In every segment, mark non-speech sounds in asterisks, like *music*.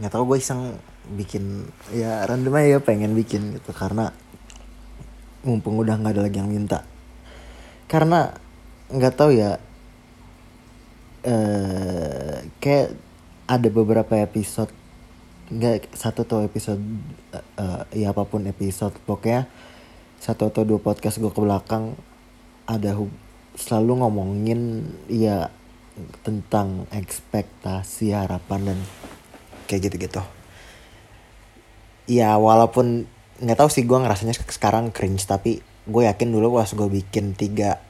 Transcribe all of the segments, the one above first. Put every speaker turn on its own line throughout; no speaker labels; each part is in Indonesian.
nggak tahu gue iseng bikin ya random aja pengen bikin gitu karena mumpung udah nggak ada lagi yang minta. Karena nggak tahu ya eh kayak ada beberapa episode nggak satu atau episode eh, ya apa pun episode pokoknya satu atau dua podcast gue ke belakang ada hub- selalu ngomongin ya tentang ekspektasi harapan dan kayak gitu-gitu. Ya walaupun nggak tahu sih gue ngerasanya sekarang cringe tapi gue yakin dulu pas gue bikin tiga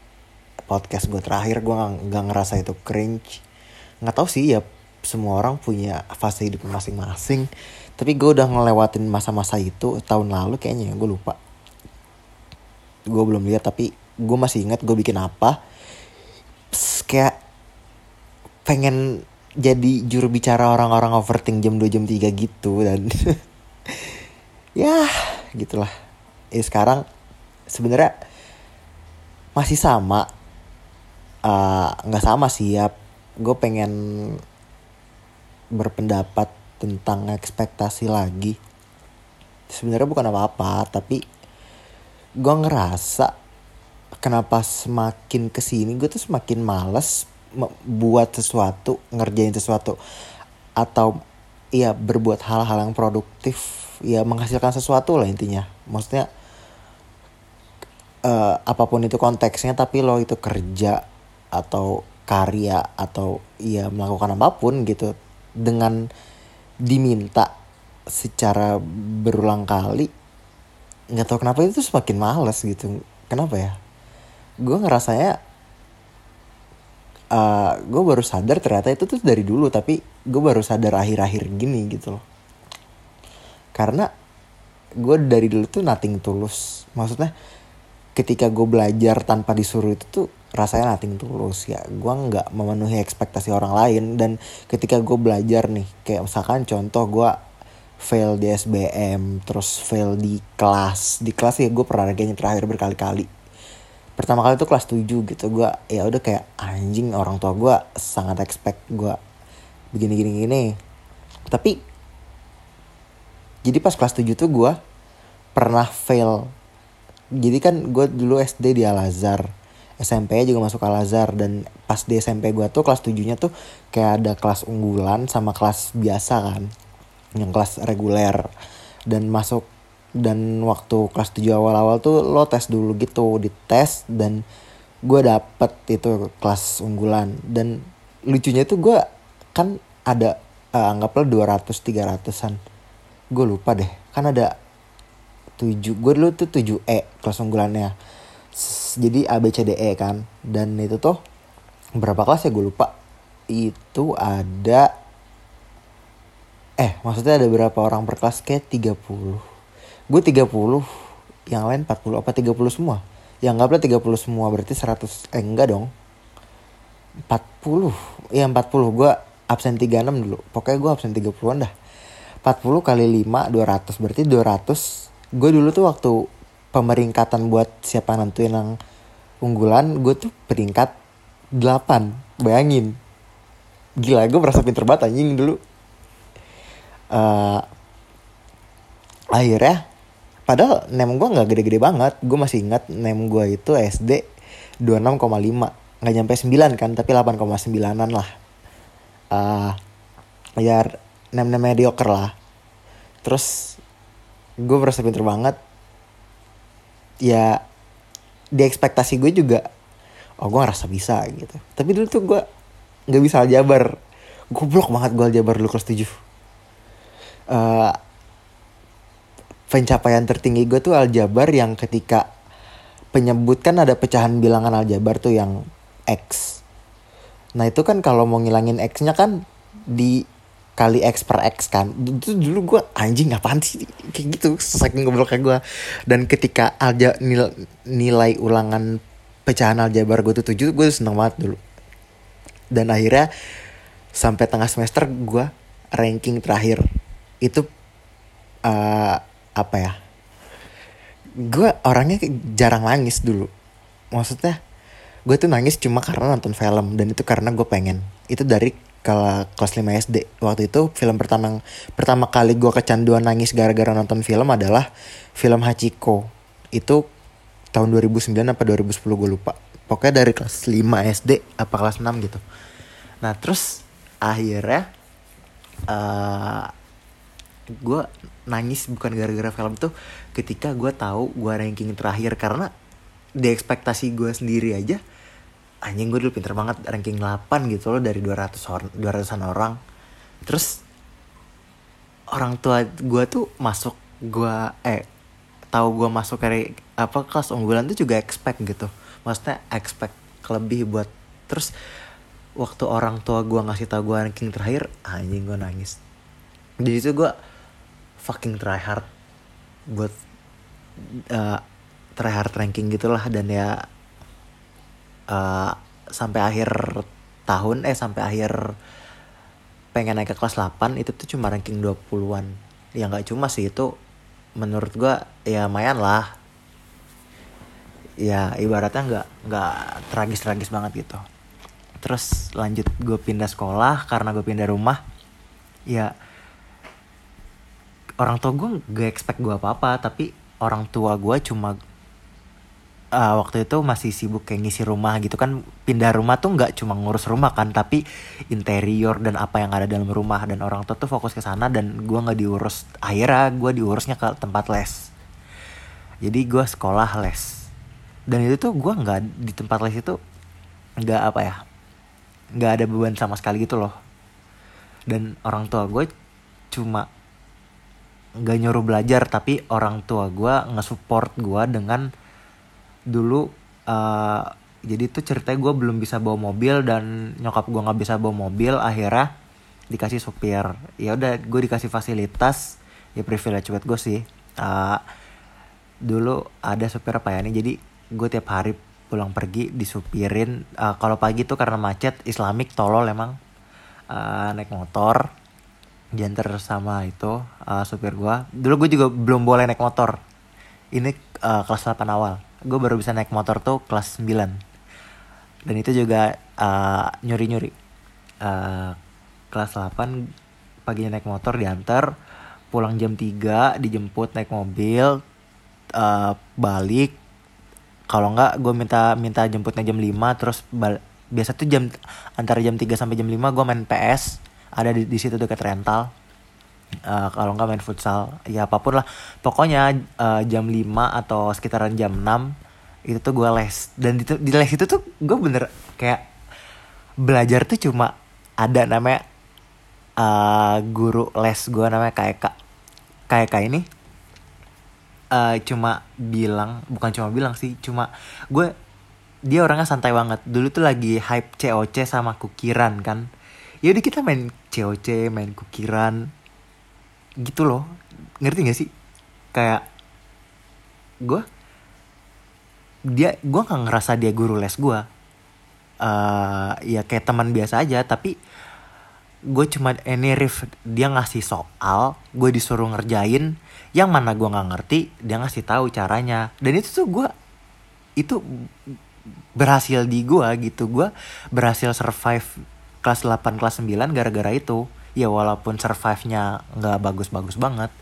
podcast gue terakhir gue nggak ngerasa itu cringe. Nggak tahu sih ya semua orang punya fase hidup masing-masing. Tapi gue udah ngelewatin masa-masa itu tahun lalu kayaknya gue lupa. Gue belum lihat tapi gue masih ingat gue bikin apa. Pss, kayak pengen jadi juru bicara orang-orang overthink jam 2 jam 3 gitu dan *laughs* ya gitulah. Ya sekarang sebenarnya masih sama. Eh, nggak sama sih ya. Gue pengen berpendapat tentang ekspektasi lagi. Sebenarnya bukan apa-apa tapi gue ngerasa kenapa semakin ke sini gue tuh semakin males buat sesuatu ngerjain sesuatu atau ya berbuat hal-hal yang produktif ya menghasilkan sesuatu lah intinya. Maksudnya eh, apa pun itu konteksnya tapi lo itu kerja atau karya atau ya melakukan apa pun gitu dengan diminta secara berulang kali nggak tahu kenapa itu semakin males gitu. Kenapa ya? Gue ngerasanya eh gue baru sadar ternyata itu tuh dari dulu tapi gue baru sadar akhir-akhir gini gitu loh. Karena gue dari dulu tuh nothing tulus. Maksudnya ketika gue belajar tanpa disuruh itu tuh rasanya nothing tulus. Ya gue nggak memenuhi ekspektasi orang lain. Dan ketika gue belajar nih kayak misalkan contoh gue fail di SBM terus fail di kelas. Di kelas ya gue pernah kayaknya terakhir berkali-kali pertama kali tuh kelas 7 gitu. Gue ya udah kayak anjing orang tua gue sangat expect gue begini gini gini. Tapi jadi pas kelas 7 tuh gue pernah fail. Jadi kan gue dulu SD di Al Azhar. SMP juga masuk Al Azhar. Dan pas di SMP gue tuh kelas 7 nya tuh kayak ada kelas unggulan sama kelas biasa kan. Yang kelas reguler. Dan masuk dan waktu kelas 7 awal-awal tuh lo tes dulu gitu dites dan gue dapet itu kelas unggulan. Dan lucunya tuh gue kan ada eh, anggaplah 200 300an gue lupa deh kan ada 7 gue dulu tuh 7E kelas unggulannya. Jadi A B C D E kan. Dan itu tuh berapa kelas ya? Gue lupa. Itu ada eh maksudnya ada berapa orang per kelas? Kayak 30 gue 30 yang lain 40 apa 30 semua? Ya anggaplah 30 semua berarti 100 eh enggak dong. 40 ya 40 gue absen 36 dulu. Pokoknya gue absen 30an dah. 40 kali 5 200 berarti 200 gue dulu tuh waktu pemeringkatan buat siapa nentuin yang unggulan gue tuh peringkat 8 bayangin. Gila gue merasa pinter banget anjing dulu. Eh, akhirnya padahal nem gue nggak gede-gede banget. Gue masih ingat nem gue itu SD 26,5 nggak nyampe 9 kan tapi 8,9an lah. Eh ya nem nem mediocre lah. Terus gue merasa pinter banget. Ya di ekspektasi gue juga oh gue ngerasa bisa gitu. Tapi dulu tuh gue nggak bisa aljabar. Goblok banget gue aljabar dulu kelas 7 Eh, pencapaian tertinggi gue tuh aljabar yang ketika penyebut kan ada pecahan bilangan aljabar tuh yang X. Nah itu kan kalau mau ngilangin X-nya kan di kali X per X kan. Itu dulu gue anjing apaan sih kayak gitu saking gobloknya gue. Dan ketika alja nilai, nilai ulangan pecahan aljabar gue tuh 7 gue seneng banget dulu. Dan akhirnya sampai tengah semester gue ranking terakhir itu eh, apa ya? Gue orangnya jarang nangis dulu. Maksudnya gue tuh nangis cuma karena nonton film dan itu karena gue pengen. Itu dari kelas 5 SD waktu itu film pertama pertama kali gue kecanduan nangis gara-gara nonton film adalah film Hachiko. Itu tahun 2009 apa 2010 gue lupa. Pokoknya dari kelas 5 SD apa kelas 6 gitu. Nah terus akhirnya uh, eh, gue nangis bukan gara-gara film tuh ketika gue tahu gue ranking terakhir. Karena di ekspektasi gue sendiri aja anjing gue dulu pinter banget ranking 8 gitu loh dari 200 orang 200-an orang. Terus orang tua gue tuh masuk gue eh tahu gue masuk dari apa kelas unggulan tuh juga expect gitu. Maksudnya expect lebih buat terus waktu orang tua gue ngasih tau gue ranking terakhir anjing gue nangis. Jadi itu gue fucking try hard buat uh, try hard ranking gitulah dan ya uh, sampai akhir tahun eh sampai akhir pengen naik ke kelas 8 itu tuh cuma ranking 20-an. Ya nggak cuma sih itu menurut gua ya lumayan lah. Ya ibaratnya nggak nggak tragis-tragis banget gitu. Terus lanjut gue pindah sekolah karena gue pindah rumah. Ya orang tua gue gak expect gue apa-apa tapi orang tua gue cuma uh, waktu itu masih sibuk kayak ngisi rumah gitu kan. Pindah rumah tuh nggak cuma ngurus rumah kan tapi interior dan apa yang ada dalam rumah. Dan orang tua tuh fokus ke sana dan gue nggak diurus akhirnya gue diurusnya ke tempat les. Jadi gue sekolah les. Dan itu tuh gue nggak di tempat les itu nggak apa ya nggak ada beban sama sekali gitu loh. Dan orang tua gue cuma nggak nyuruh belajar tapi orang tua gue nge-support gue dengan dulu uh, jadi tuh ceritanya gue belum bisa bawa mobil dan nyokap gue nggak bisa bawa mobil akhirnya dikasih supir. Ya udah gue dikasih fasilitas ya privilege buat gue sih. Uh, dulu ada supir apa ya nih jadi gue tiap hari pulang pergi disupirin. Uh, kalau pagi tuh karena macet islamik tolol emang. Uh, naik motor jantar sama itu uh, supir gue dulu gue juga belum boleh naik motor. Ini uh, kelas 8 awal. Gue baru bisa naik motor tuh kelas 9 dan itu juga uh, nyuri-nyuri. Uh, kelas 8 paginya naik motor diantar. Pulang jam 3 dijemput naik mobil. Uh, balik. Kalau enggak gue minta minta jemputnya jam 5 terus biasa tuh jam antara jam 3 sampai jam 5 gue main PS ada di, di situ dekat rental. Uh, kalau nggak main futsal ya apa pun lah. Pokoknya uh, jam 5 atau sekitaran jam 6 itu tuh gue les. Dan di, di les itu tuh gue bener kayak belajar tuh cuma ada namanya uh, guru les gue namanya kayak kak kayak kak ini uh, cuma bilang bukan cuma bilang sih cuma gue dia orangnya santai banget. Dulu tuh lagi hype COC sama kukiran kan ya udah kita main COC main kukiran. Gitu loh. Ngerti gak sih? Kayak gue dia gue nggak ngerasa dia guru les gue uh, ya kayak teman biasa aja tapi gue cuma ini riff dia ngasih soal gue disuruh ngerjain. Yang mana gue nggak ngerti dia ngasih tahu caranya. Dan itu tuh gue itu berhasil di gue gitu. Gue berhasil survive kelas 8 kelas 9 gara-gara itu. Ya walaupun survive-nya nggak bagus-bagus banget.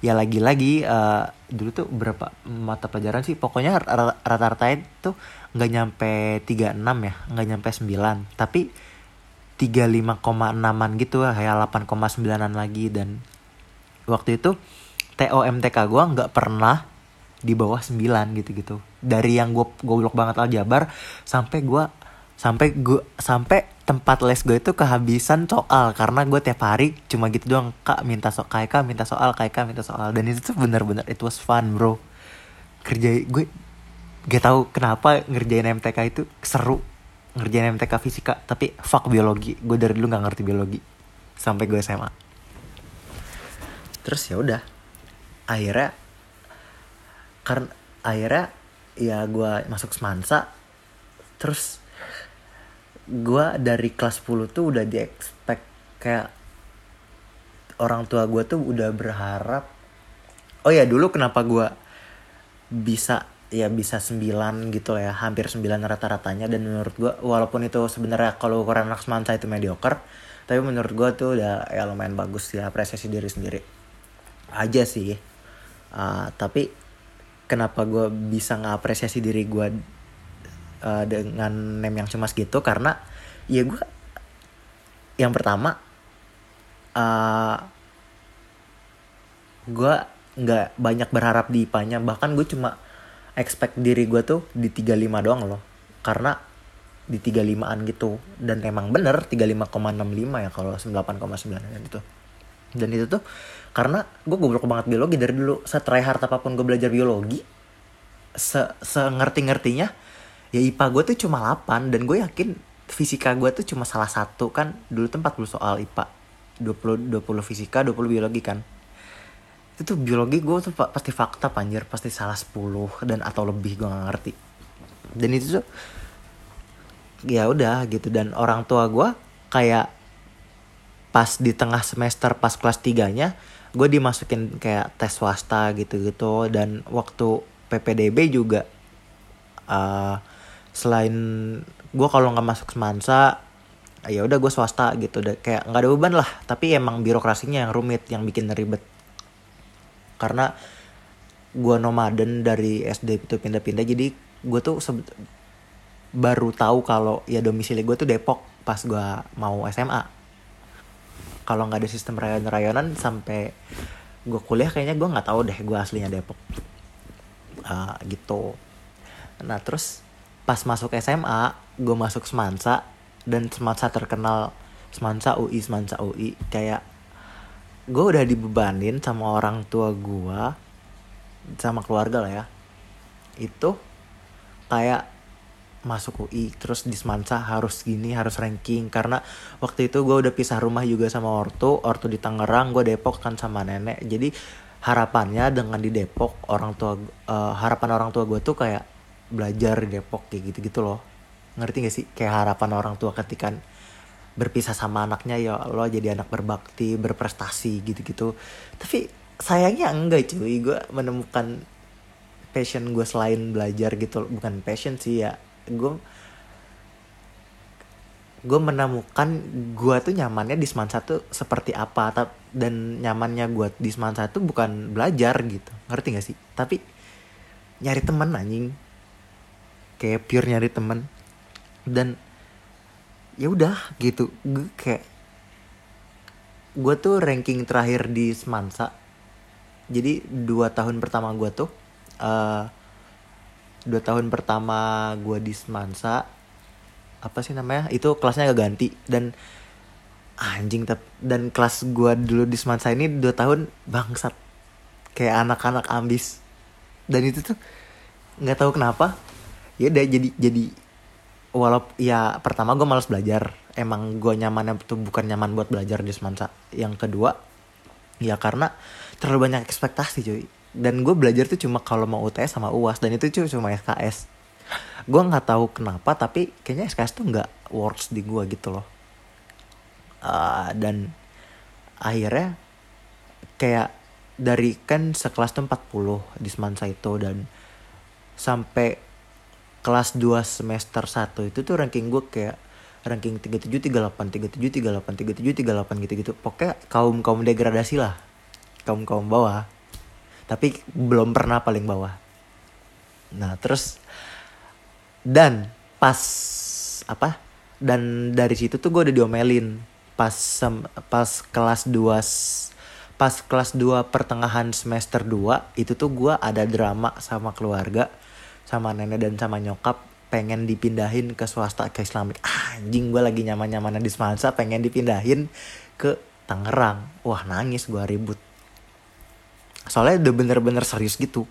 Ya lagi-lagi uh, dulu tuh berapa mata pelajaran sih pokoknya rata-rata itu nggak nyampe 36 ya nggak nyampe 9 tapi 35,6an gitu kayak 8,9an lagi. Dan waktu itu TOMTK gue nggak pernah di bawah 9 gitu-gitu. Dari yang gue goblok banget aljabar sampai gue sampai gue sampai tempat les gue itu kehabisan soal karena gue tiap hari cuma gitu doang kak minta soal kak minta soal kak minta soal. Dan itu tuh bener-bener it was fun bro. Kerja gue gak tau kenapa ngerjain MTK itu seru ngerjain MTK fisika tapi fuck biologi. Gue dari dulu nggak ngerti biologi sampai gue SMA terus ya udah akhirnya karena akhirnya ya gue masuk semansa terus gue dari kelas 10 tuh udah di expect kayak orang tua gue tuh udah berharap. Oh ya dulu kenapa gue bisa ya bisa 9 gitu ya hampir 9 rata-ratanya. Dan menurut gue walaupun itu sebenarnya kalau ukuran anak semansa itu mediocre tapi menurut gue tuh udah ya lumayan bagus ya apresiasi diri sendiri. Aja sih. Uh, tapi kenapa gue bisa ngapresiasi diri gue uh, dengan name yang cemas gitu karena ya gue yang pertama uh, gue nggak banyak berharap di IPA-nya. Bahkan gue cuma expect diri gue tuh di 35 doang loh. Karena di 35an gitu. Dan emang bener 35,65 ya kalau 98,9 dan itu. Dan itu tuh karena gue goblok banget biologi dari dulu. Setryhard apa pun gue belajar biologi se, se ngerti ngertinya ya IPA gue tuh cuma 8 dan gue yakin fisika gue tuh cuma salah satu kan? Dulu tuh 40 soal IPA 20 20 fisika 20 biologi kan? Itu tuh biologi gue tuh pasti fakta panjir. Pasti salah 10 dan atau lebih gue gak ngerti. Dan itu tuh ya udah gitu. Dan orang tua gue kayak pas di tengah semester pas kelas 3 nya gue dimasukin kayak tes swasta gitu-gitu. Dan waktu PPDB juga uh, selain gue kalau nggak masuk semansa ya udah gue swasta gitu. Deh kayak nggak ada beban lah tapi emang birokrasinya yang rumit yang bikin ribet. Karena gue nomaden dari SD itu pindah-pindah jadi gue tuh baru tahu kalau ya domisili gue tuh Depok pas gue mau SMA kalau nggak ada sistem rayon-rayonan sampai gue kuliah kayaknya gue nggak tahu deh gue aslinya Depok. Uh, gitu. Nah terus pas masuk SMA gue masuk Semansa dan Semansa terkenal Semansa UI Semansa UI kayak gue udah dibebanin sama orang tua gue sama keluarga lah ya. Itu kayak masuk UI terus di Semansa harus gini harus ranking. Karena waktu itu gue udah pisah rumah juga sama ortu ortu di Tangerang gue Depok kan sama nenek. Jadi harapannya dengan di Depok orang tua uh, harapan orang tua gue tuh kayak belajar Depok kayak gitu gitu loh. Ngerti gak sih? Kayak harapan orang tua ketika berpisah sama anaknya ya lo jadi anak berbakti berprestasi gitu-gitu. Tapi sayangnya enggak cuy. Gue menemukan passion gue selain belajar gitu bukan passion sih ya. Gue gue menemukan gue tuh nyamannya di semansa tuh seperti apa. Dan nyamannya gue di semansa tuh bukan belajar gitu. Ngerti gak sih? Tapi nyari teman anjing kayak pure nyari teman dan ya udah gitu. Gue kayak gue tuh ranking terakhir di Semansa. Jadi dua tahun pertama gue tuh uh, dua tahun pertama gue di Semansa apa sih namanya itu kelasnya gak ganti. Dan anjing dan kelas gue dulu di Semansa ini dua tahun bangsat. Kayak anak-anak ambis. Dan itu tuh nggak tahu kenapa ya udah jadi jadi walaupun ya pertama gue malas belajar. Emang gue nyamannya tuh bukan nyaman buat belajar di semansa yang kedua ya karena terlalu banyak ekspektasi cuy. Dan gue belajar tuh cuma kalau mau UTS sama uas dan itu cuy cuma SKS gue nggak tahu kenapa tapi kayaknya SKS tuh nggak works di gue gitu loh. Uh, dan akhirnya kayak dari kan sekelas tuh 40 di semansa itu. Dan sampai kelas 2 semester 1 itu tuh ranking gue kayak ranking 37 38 37 38 37 38 gitu-gitu. Pokoknya kaum-kaum degradasi lah. Kaum-kaum bawah. Tapi belum pernah paling bawah. Nah, terus dan pas apa? Dan dari situ tuh gue udah diomelin pas sem, pas kelas 2 pas kelas 2 pertengahan semester 2 itu tuh gue ada drama sama keluarga sama nenek dan sama nyokap pengen dipindahin ke swasta ke Islamik. Anjing gue lagi nyaman nyaman di Semansa pengen dipindahin ke Tangerang. Wah nangis gue ribut. Soalnya udah bener-bener serius gitu.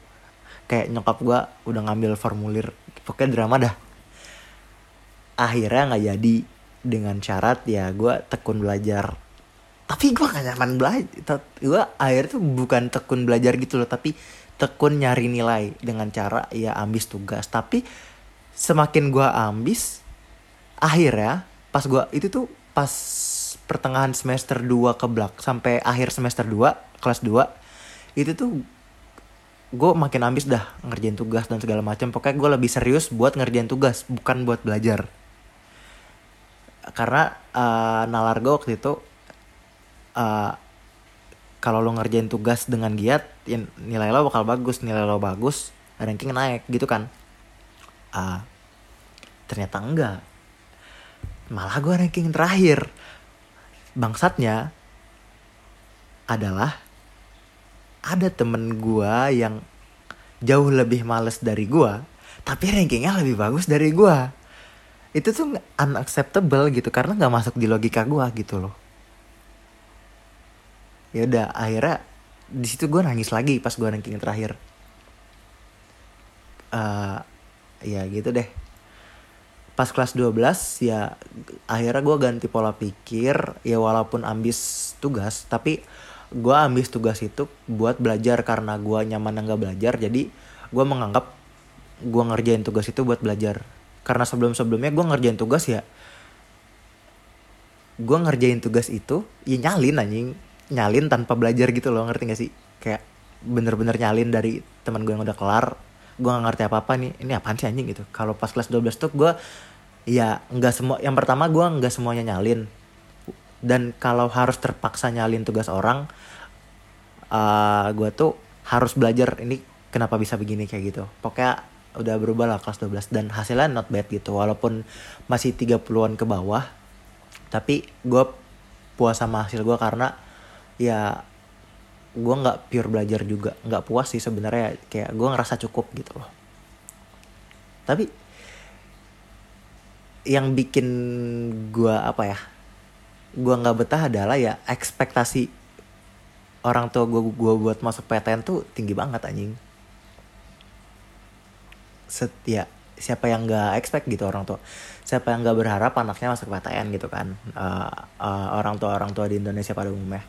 Kayak nyokap gue udah ngambil formulir pokoknya drama dah. Akhirnya nggak jadi. Dengan syarat ya gue tekun belajar. Tapi gue gak nyaman belajar. Gue akhirnya tuh bukan tekun belajar gitu loh tapi tekun nyari nilai dengan cara ya ambis tugas. Tapi semakin gue ambis akhirnya pas gue itu tuh pas pertengahan semester 2 ke belak sampai akhir semester 2 kelas 2 itu tuh gue makin ambis dah ngerjain tugas dan segala macam. Pokoknya gue lebih serius buat ngerjain tugas bukan buat belajar. Karena uh, nalar gue waktu itu uh, kalau lo ngerjain tugas dengan giat ya nilai lo bakal bagus nilai lo bagus ranking naik gitu kan? Uh, ternyata enggak. Malah gue ranking terakhir. Bangsatnya adalah ada temen gue yang jauh lebih males dari gue tapi rankingnya lebih bagus dari gue itu tuh unacceptable gitu karena nggak masuk di logika gue gitu loh ya udah akhirnya di situ gue nangis lagi pas gue ranking terakhir. Uh, ya gitu deh. Pas kelas 12 ya akhirnya gue ganti pola pikir ya walaupun ambis tugas tapi gue ambis tugas itu buat belajar karena gue nyaman nggak belajar jadi gue menganggap gue ngerjain tugas itu buat belajar. Karena sebelum sebelumnya gue ngerjain tugas ya gue ngerjain tugas itu ya nyalin anjing nyalin tanpa belajar gitu loh ngerti gak sih? Kayak bener-bener nyalin dari teman gue yang udah kelar gue gak ngerti apa apa nih ini apaan sih anjing? gitu. Kalau pas kelas 12 tuh gue ya nggak semua yang pertama gue nggak semuanya nyalin. Dan kalau harus terpaksa nyalin tugas orang uh, gue tuh harus belajar ini kenapa bisa begini? kayak gitu. Pokoknya udah berubah lah kelas 12 dan hasilnya not bad gitu. Walaupun masih 30-an ke bawah tapi gue puas sama hasil gue karena ya gue nggak pure belajar juga. Nggak puas sih sebenarnya. Kayak gue ngerasa cukup gitu loh. Tapi yang bikin gue apa ya gue nggak betah adalah ya ekspektasi orang tua gue gue buat masuk PTN tuh tinggi banget anjing. Setia siapa yang nggak expect gitu orang tua. Siapa yang nggak berharap anaknya masuk PTN gitu kan. Uh, uh, orang tua orang tua di Indonesia pada umumnya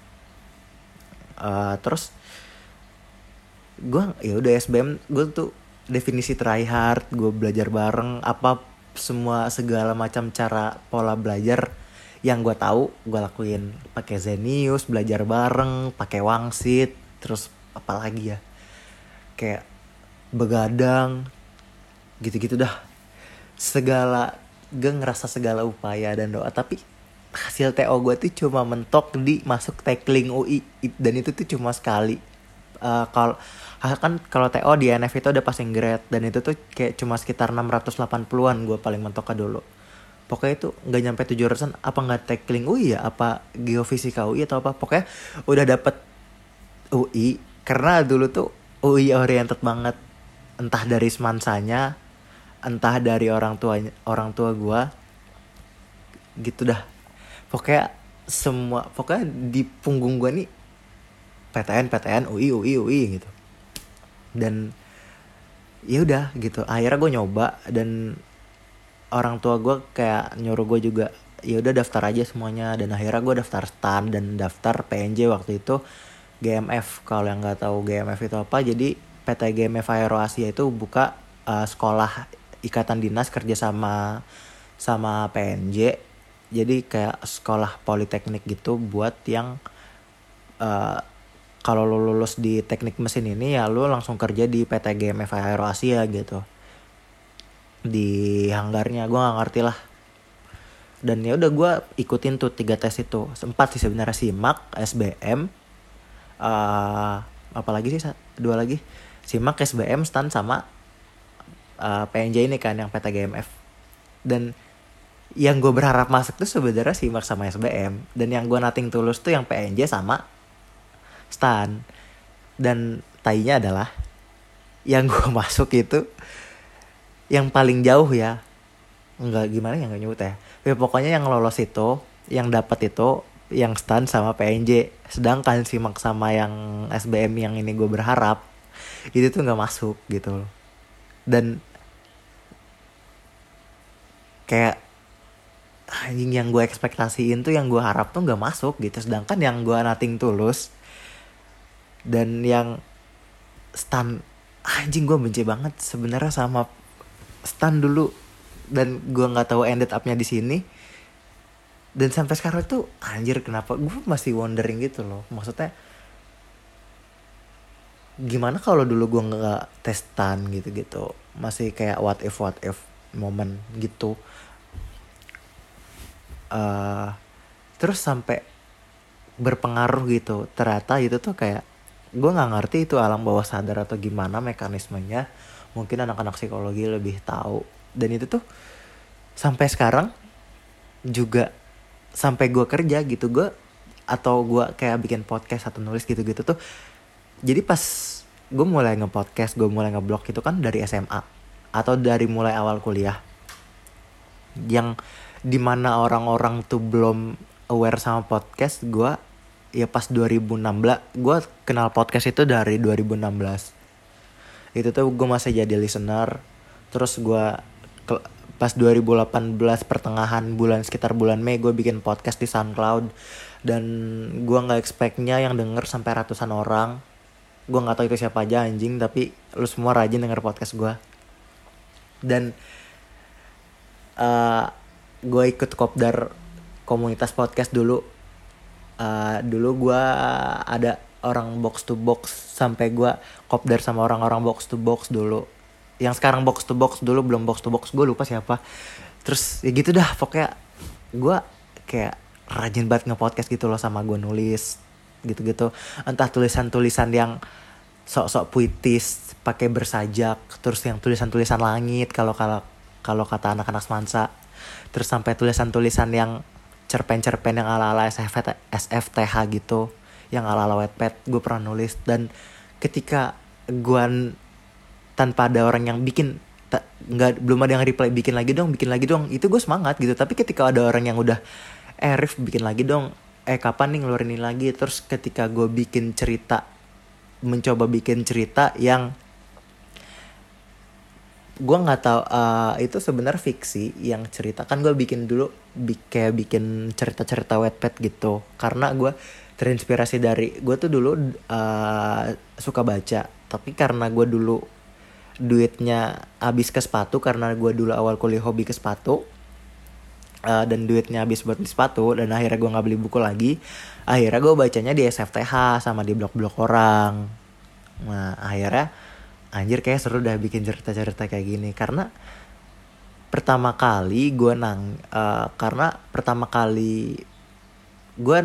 uh, terus gue ya udah SBM gue tuh definisi try hard gue belajar bareng apa semua segala macam cara pola belajar yang gue tahu gue lakuin. Pakai Zenius belajar bareng pakai wangsit terus apalagi ya? Kayak begadang gitu-gitu dah. Segala gue ngerasa segala upaya dan doa tapi hasil TO gue tuh cuma mentok di masuk tackling UI dan itu tuh cuma sekali. Uh, kalau kan kalau TO di NF itu ada passing grade. Dan itu tuh kayak cuma sekitar 680-an gue paling mentok dulu. Pokoknya itu nggak nyampe 700 apa nggak tackling UI ya? Apa geofisika UI atau apa? Pokoknya udah dapet UI karena dulu tuh UI oriented banget. Entah dari semansanya entah dari orang tuanya orang tua gue gitu dah pokoknya semua pokoknya di punggung gue nih PTN PTN UI UI UI gitu. Dan ya udah gitu. Akhirnya gue nyoba dan orang tua gue kayak nyuruh gue juga ya udah daftar aja semuanya. Dan akhirnya gue daftar stan dan daftar PNJ waktu itu GMF kalau yang nggak tahu GMF itu apa jadi PT GMF Aero Asia itu buka uh, sekolah ikatan dinas kerja sama sama PNJ jadi kayak sekolah politeknik gitu buat yang uh, kalau lo lulus di teknik mesin ini ya lo langsung kerja di PT GMF Aero Asia gitu. Di hanggarnya gue nggak ngerti lah. Dan ya udah gue ikutin tuh tiga tes itu. Sempat sih sebenarnya simak SBM uh, apa lagi sih dua lagi. Simak SBM stand sama uh, PNJ ini kan yang PT GMF dan yang gue berharap masuk tuh sebenarnya simak sama SBM dan yang gue nating tulus tuh yang PNJ sama Stan. Dan tainya adalah yang gue *laughs* masuk itu yang paling jauh ya. Nggak gimana ya nggak nyebut ya. Tapi pokoknya yang lolos itu yang dapat itu yang Stan sama PNJ sedangkan simak sama yang SBM yang ini gue berharap itu tuh nggak masuk gitu dan kayak anjing yang gue ekspektasiin tuh yang gue harap tuh nggak masuk gitu. Sedangkan yang gue nating tulus dan yang stan anjing gue benci banget sebenarnya sama stan dulu dan gue nggak tahu ended upnya di sini. Dan sampai sekarang tuh anjir kenapa? Gue masih wondering gitu loh. Maksudnya gimana kalau dulu gue nggak testan gitu gitu masih kayak what if what if moment gitu uh, terus sampai berpengaruh gitu. Ternyata itu tuh kayak gue nggak ngerti itu alam bawah sadar atau gimana mekanismenya. Mungkin anak-anak psikologi lebih tahu. Dan itu tuh sampai sekarang juga sampai gue kerja gitu gue atau gue kayak bikin podcast atau nulis gitu-gitu tuh. Jadi pas gue mulai nge-podcast gue mulai nge-blog itu kan dari SMA atau dari mulai awal kuliah. Yang di mana orang-orang tuh belum aware sama podcast gue ya pas 2016 gue kenal podcast itu dari 2016 itu tuh gue masih jadi listener terus gue pas 2018 pertengahan bulan sekitar bulan Mei gue bikin podcast di SoundCloud dan gue nggak expectnya yang denger sampai ratusan orang. Gue nggak tahu itu siapa aja anjing tapi lu semua rajin denger podcast gue dan uh, gue ikut kopdar komunitas podcast dulu. Uh, dulu gue ada orang box to box sampai gue kopdar sama orang-orang box to box dulu. Yang sekarang box to box dulu belum box to box gue lupa siapa. Terus ya gitu dah pokoknya gue kayak rajin banget nge-podcast gitu loh sama gue nulis gitu-gitu. Entah tulisan-tulisan yang sok-sok puitis pakai bersajak terus yang tulisan-tulisan langit kalau kalau kalau kata anak-anak semansa terus sampai tulisan-tulisan yang cerpen-cerpen yang ala-ala SFT, SFTH gitu yang ala-ala wetpad gue pernah nulis. Dan ketika gue tanpa ada orang yang bikin nggak belum ada yang reply bikin lagi dong bikin lagi dong itu gue semangat gitu. Tapi ketika ada orang yang udah eh Rif bikin lagi dong. Eh kapan nih ngeluarin ini lagi? Terus ketika gue bikin cerita mencoba bikin cerita yang gue nggak tahu uh, itu sebenarnya fiksi yang cerita. Kan gue bikin dulu bi kayak bikin cerita-cerita wetpad gitu. Karena gue terinspirasi dari gue tuh dulu uh, suka baca. Tapi karena gue dulu duitnya habis ke sepatu karena gue dulu awal kuliah hobi ke sepatu uh, dan duitnya habis buat beli sepatu dan akhirnya gue nggak beli buku lagi akhirnya gue bacanya di SFTH sama di blog-blog orang. Nah akhirnya anjir kayak seru dah bikin cerita-cerita kayak gini. Karena pertama kali gue nang uh, karena pertama kali gue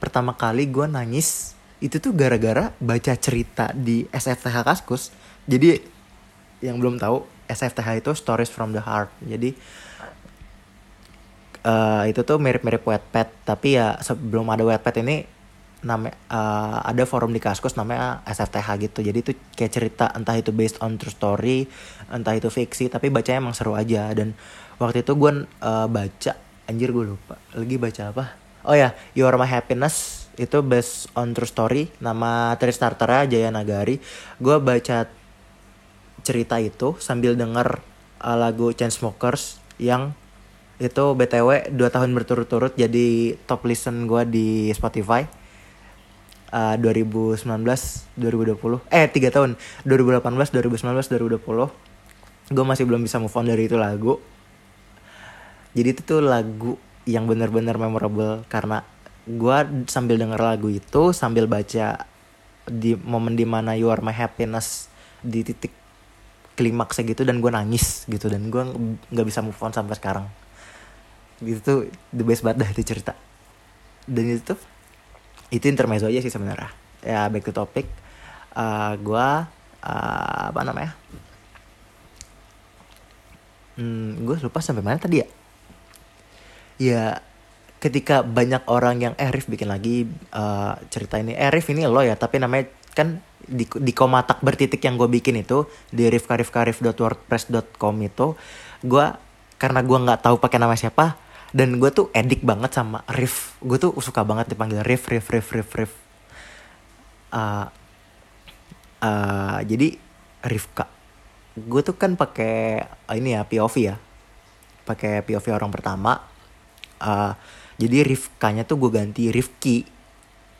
pertama kali gue nangis itu tuh gara-gara baca cerita di SFTH Kaskus. Jadi yang belum tahu SFTH itu Stories from the Heart. Jadi uh, itu tuh mirip-mirip Wattpad tapi ya sebelum ada Wattpad ini nama uh, ada forum di Kaskus namanya SFTH gitu. Jadi itu kayak cerita entah itu based on true story entah itu fiksi tapi bacanya emang seru aja. Dan waktu itu gue uh, baca anjir gue lupa. Lagi baca apa? Oh ya You Are My Happiness itu based on true story nama Tristartera Jaya Nagari gue baca cerita itu sambil denger uh, lagu Chainsmokers yang itu btw dua tahun berturut-turut jadi top listen gue di Spotify uh, 2019 2020 eh tiga tahun. 2018 2019 2020 gue masih belum bisa move on dari itu lagu. Jadi itu tuh lagu yang bener-bener memorable karena gue sambil denger lagu itu sambil baca di momen di mana you are my happiness di titik klimaksnya gitu dan gue nangis gitu dan gue nggak bisa move on sampai sekarang. Gitu tuh the best banget dah itu cerita. Dan itu tuh itu intermezzo aja sih sebenarnya. Ya back to topic. Uh, gue uh, apa namanya? Hmm, gue lupa sampai mana tadi ya. Ya ketika banyak orang yang eh Rif bikin lagi uh, cerita ini. Eh Rif ini lo ya tapi namanya kan di, di komatak bertitik yang gue bikin itu di rifkarifkarif.wordpress.com itu gue karena gue nggak tahu pakai nama siapa dan gue tuh edik banget sama Rif gue tuh suka banget dipanggil Rif Rif Rif Rif Rif uh, uh, jadi Rifka. Gue tuh kan pakai uh, ini ya POV ya. Pakai POV orang pertama. Uh, jadi Rifkanya tuh gue ganti Rifki.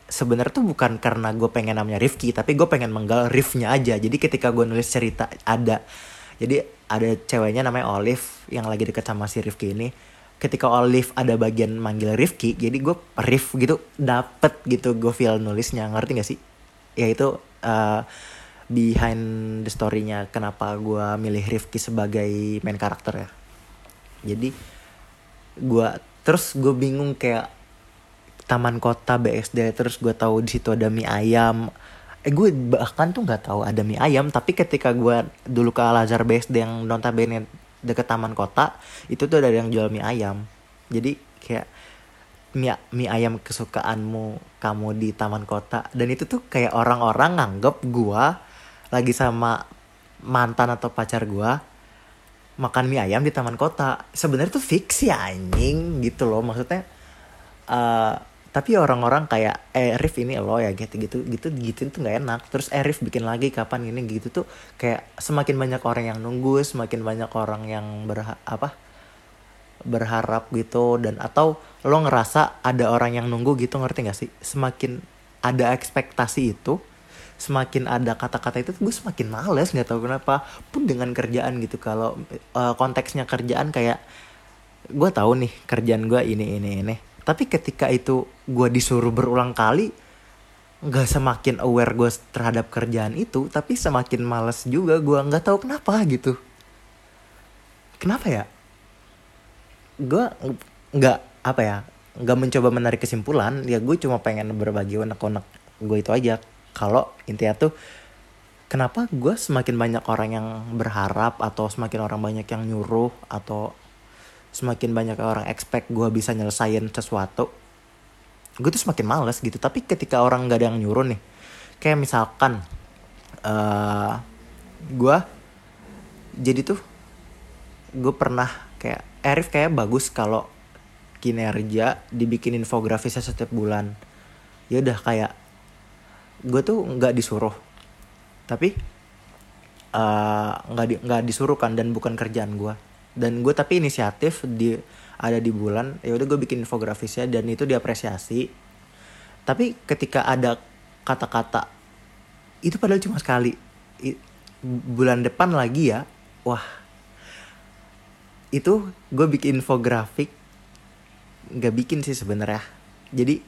Sebenarnya tuh bukan karena gue pengen namanya Rifki tapi gue pengen menggal Rifnya aja. Jadi ketika gue nulis cerita ada jadi ada ceweknya namanya Olive yang lagi deket sama si Rifki ini ketika Olive ada bagian manggil Rifki jadi gue Rif gitu dapet gitu gue feel nulisnya. Ngerti gak sih? Ya itu uh, behind the story-nya kenapa gue milih Rifki sebagai main karakter ya. Jadi gue terus gue bingung kayak taman kota BSD terus gue tahu di situ ada mie ayam. Eh gue bahkan tuh nggak tahu ada mie ayam tapi ketika gue dulu ke Al Azhar BSD yang notabene deket taman kota itu tuh ada yang jual mie ayam. Jadi kayak mie, mie ayam kesukaanmu kamu di taman kota. Dan itu tuh kayak orang-orang nganggep gue lagi sama mantan atau pacar gue makan mie ayam di taman kota. Sebenarnya tuh fiksi anjing gitu loh. Maksudnya uh, tapi orang-orang kayak eh Rif ini lo ya gitu gitu gitu gitu tuh nggak enak. Terus eh Rif bikin lagi kapan ini gitu tuh kayak semakin banyak orang yang nunggu semakin banyak orang yang berha apa berharap gitu. Dan atau lo ngerasa ada orang yang nunggu gitu ngerti gak sih? Semakin ada ekspektasi itu semakin ada kata-kata itu gue semakin males nggak tahu kenapa. Pun dengan kerjaan gitu kalau uh, konteksnya kerjaan kayak gue tahu nih kerjaan gue ini ini ini tapi ketika itu gue disuruh berulang kali nggak semakin aware gue terhadap kerjaan itu tapi semakin males juga gue nggak tahu kenapa gitu. Kenapa ya? Gue nggak apa ya nggak mencoba menarik kesimpulan ya gue cuma pengen berbagi unek-unek gue itu aja. Kalau intinya tuh kenapa gue semakin banyak orang yang berharap atau semakin orang banyak yang nyuruh atau semakin banyak orang expect gue bisa nyelesain sesuatu gue tuh semakin males gitu. Tapi ketika orang gak ada yang nyuruh nih kayak misalkan uh, eh, gue jadi tuh gue pernah kayak Arif kayak bagus kalau kinerja dibikin infografisnya setiap bulan. Ya udah kayak gue tuh nggak disuruh. Tapi eh, nggak uh, di, nggak disuruh kan dan bukan kerjaan gue dan gue tapi inisiatif di ada di bulan ya udah gue bikin infografisnya dan itu diapresiasi. Tapi ketika ada kata-kata itu padahal cuma sekali. I, bulan depan lagi ya wah. Itu gue bikin infografik nggak bikin sih sebenarnya. Jadi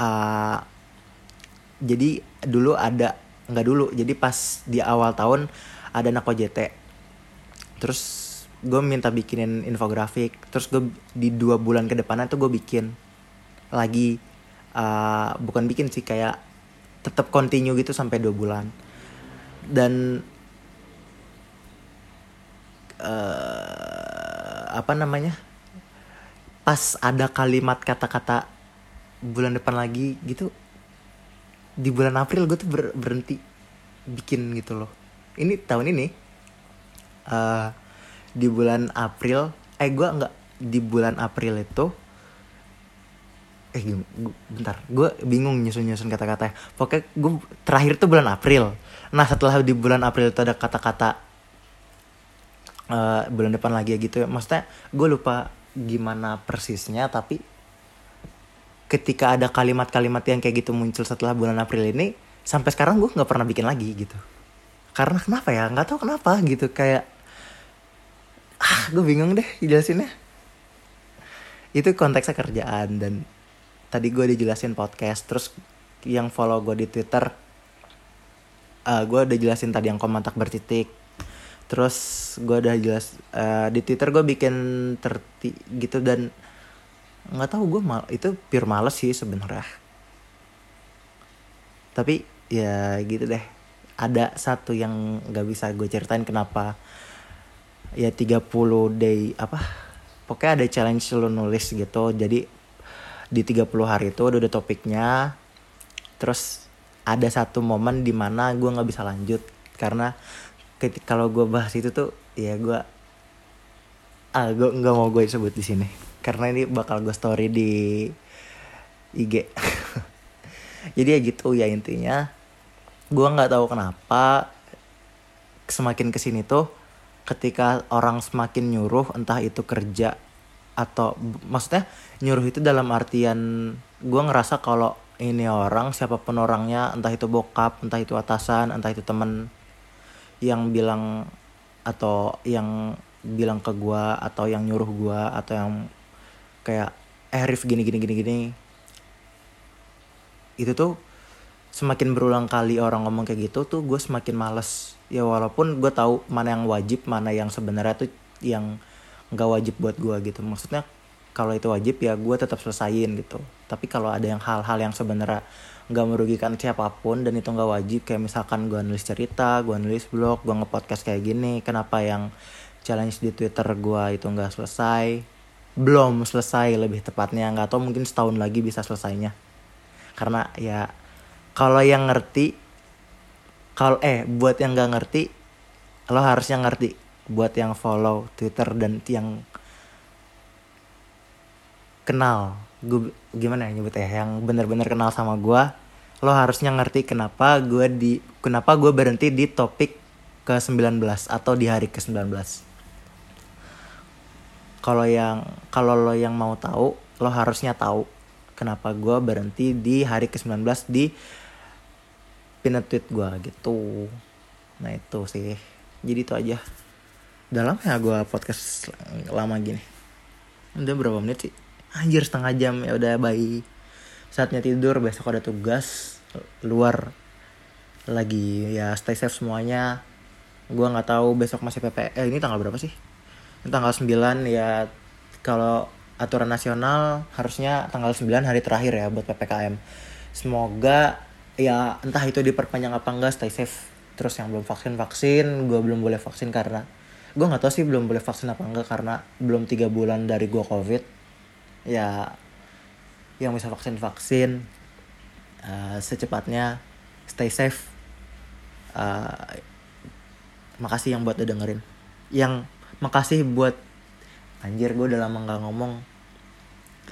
uh, jadi dulu ada nggak dulu. Jadi pas di awal tahun ada anak OJT terus gue minta bikinin infografik terus gue di dua bulan ke depannya tuh gue bikin lagi uh, bukan bikin sih kayak tetap continue gitu sampai dua bulan. Dan uh, apa namanya pas ada kalimat kata-kata bulan depan lagi gitu di bulan April gue tuh ber berhenti bikin gitu loh. Ini tahun ini uh, di bulan April eh gue nggak di bulan April itu eh bentar gue bingung nyusun nyusun kata-kata pokoknya gue terakhir tuh bulan April. Nah setelah di bulan April itu ada kata-kata uh, bulan depan lagi ya gitu ya. Maksudnya gue lupa gimana persisnya tapi ketika ada kalimat-kalimat yang kayak gitu muncul setelah bulan April ini sampai sekarang gue nggak pernah bikin lagi gitu. Karena kenapa ya? Nggak tahu kenapa gitu kayak ah gue bingung deh jelasinnya itu konteksnya kerjaan dan tadi gue dijelasin podcast terus yang follow gue di twitter uh, gue udah jelasin tadi yang komentar bertitik. Terus gue udah jelas uh, di twitter gue bikin terti gitu dan nggak tahu gue mal itu pure males sih sebenarnya. Tapi ya gitu deh. Ada satu yang nggak bisa gue ceritain kenapa ya 30 day apa pokoknya ada challenge lo nulis gitu. Jadi di 30 hari itu udah ada topiknya. Terus ada satu momen di mana gue nggak bisa lanjut. Karena kalau gue bahas itu tuh ya gue ah gue nggak mau gue sebut di sini. Karena ini bakal gue story di IG *laughs* jadi ya gitu ya intinya gue nggak tahu kenapa semakin ke sini tuh ketika orang semakin nyuruh entah itu kerja atau maksudnya nyuruh itu dalam artian gue ngerasa kalau ini orang siapa pun orangnya entah itu bokap entah itu atasan entah itu temen yang bilang atau yang bilang ke gue atau yang nyuruh gue atau yang kayak eh Rif gini gini gini gini. Itu tuh semakin berulang kali orang ngomong kayak gitu tuh gue semakin males. Ya walaupun gue tahu mana yang wajib mana yang sebenarnya tuh yang nggak wajib buat gue gitu. Maksudnya kalau itu wajib ya gue tetap selesaiin gitu. Tapi kalau ada yang hal-hal yang sebenarnya nggak merugikan siapa pun dan itu nggak wajib kayak misalkan gue nulis cerita gue nulis blog gue ngepodcast kayak gini kenapa yang challenge di twitter gue itu nggak selesai? Belum selesai lebih tepatnya nggak tahu mungkin setahun lagi bisa selesainya. Karena ya kalau yang ngerti kalau eh buat yang nggak ngerti lo harusnya ngerti. Buat yang follow twitter dan yang kenal. Gue gimana ya nyebutnya? Yang bener-bener kenal sama gue lo harusnya ngerti kenapa gue di kenapa gue berhenti di topik ke 19 atau di hari ke 19 kalau yang kalau lo yang mau tahu lo harusnya tahu kenapa gue berhenti di hari ke 19 di pinned tweet gue gitu. Nah itu sih. Jadi itu aja. Dalam ya gue podcast lama gini? Udah berapa menit sih? Anjir setengah jam. Ya udah bayi saatnya tidur besok ada tugas. Luar. Lagi ya stay safe semuanya. Gue nggak tahu besok masih pp eh ini tanggal berapa sih? Ini tanggal 9 ya. Kalau aturan nasional harusnya tanggal 9 hari terakhir ya buat ppkm semoga ya entah itu diperpanjang apa enggak stay safe. Terus yang belum vaksin vaksin. Gue belum boleh vaksin karena gue nggak tahu sih belum boleh vaksin apa enggak karena belum tiga bulan dari gue covid. Ya yang bisa vaksin vaksin. Uh, secepatnya stay safe. Uh, makasih yang buat udah dengerin. Yang makasih buat anjir gue udah lama nggak ngomong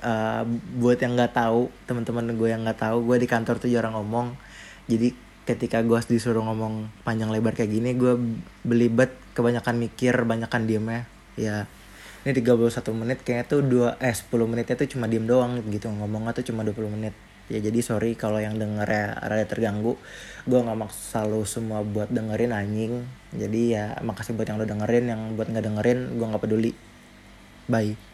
uh, buat yang nggak tahu teman-teman gue yang nggak tahu gue di kantor tuh jarang ngomong. Jadi ketika gue disuruh ngomong panjang lebar kayak gini gue belibet kebanyakan mikir banyakan diem ya. Ya ini 31 menit kayaknya tuh dua eh 10 menitnya tuh cuma diem doang gitu. Ngomongnya tuh cuma 20 menit. Ya jadi sorry kalau yang denger ya rada terganggu. Gue nggak maksa lo semua buat dengerin anjing. Jadi ya makasih buat yang lo dengerin yang buat nggak dengerin gue nggak peduli. Bye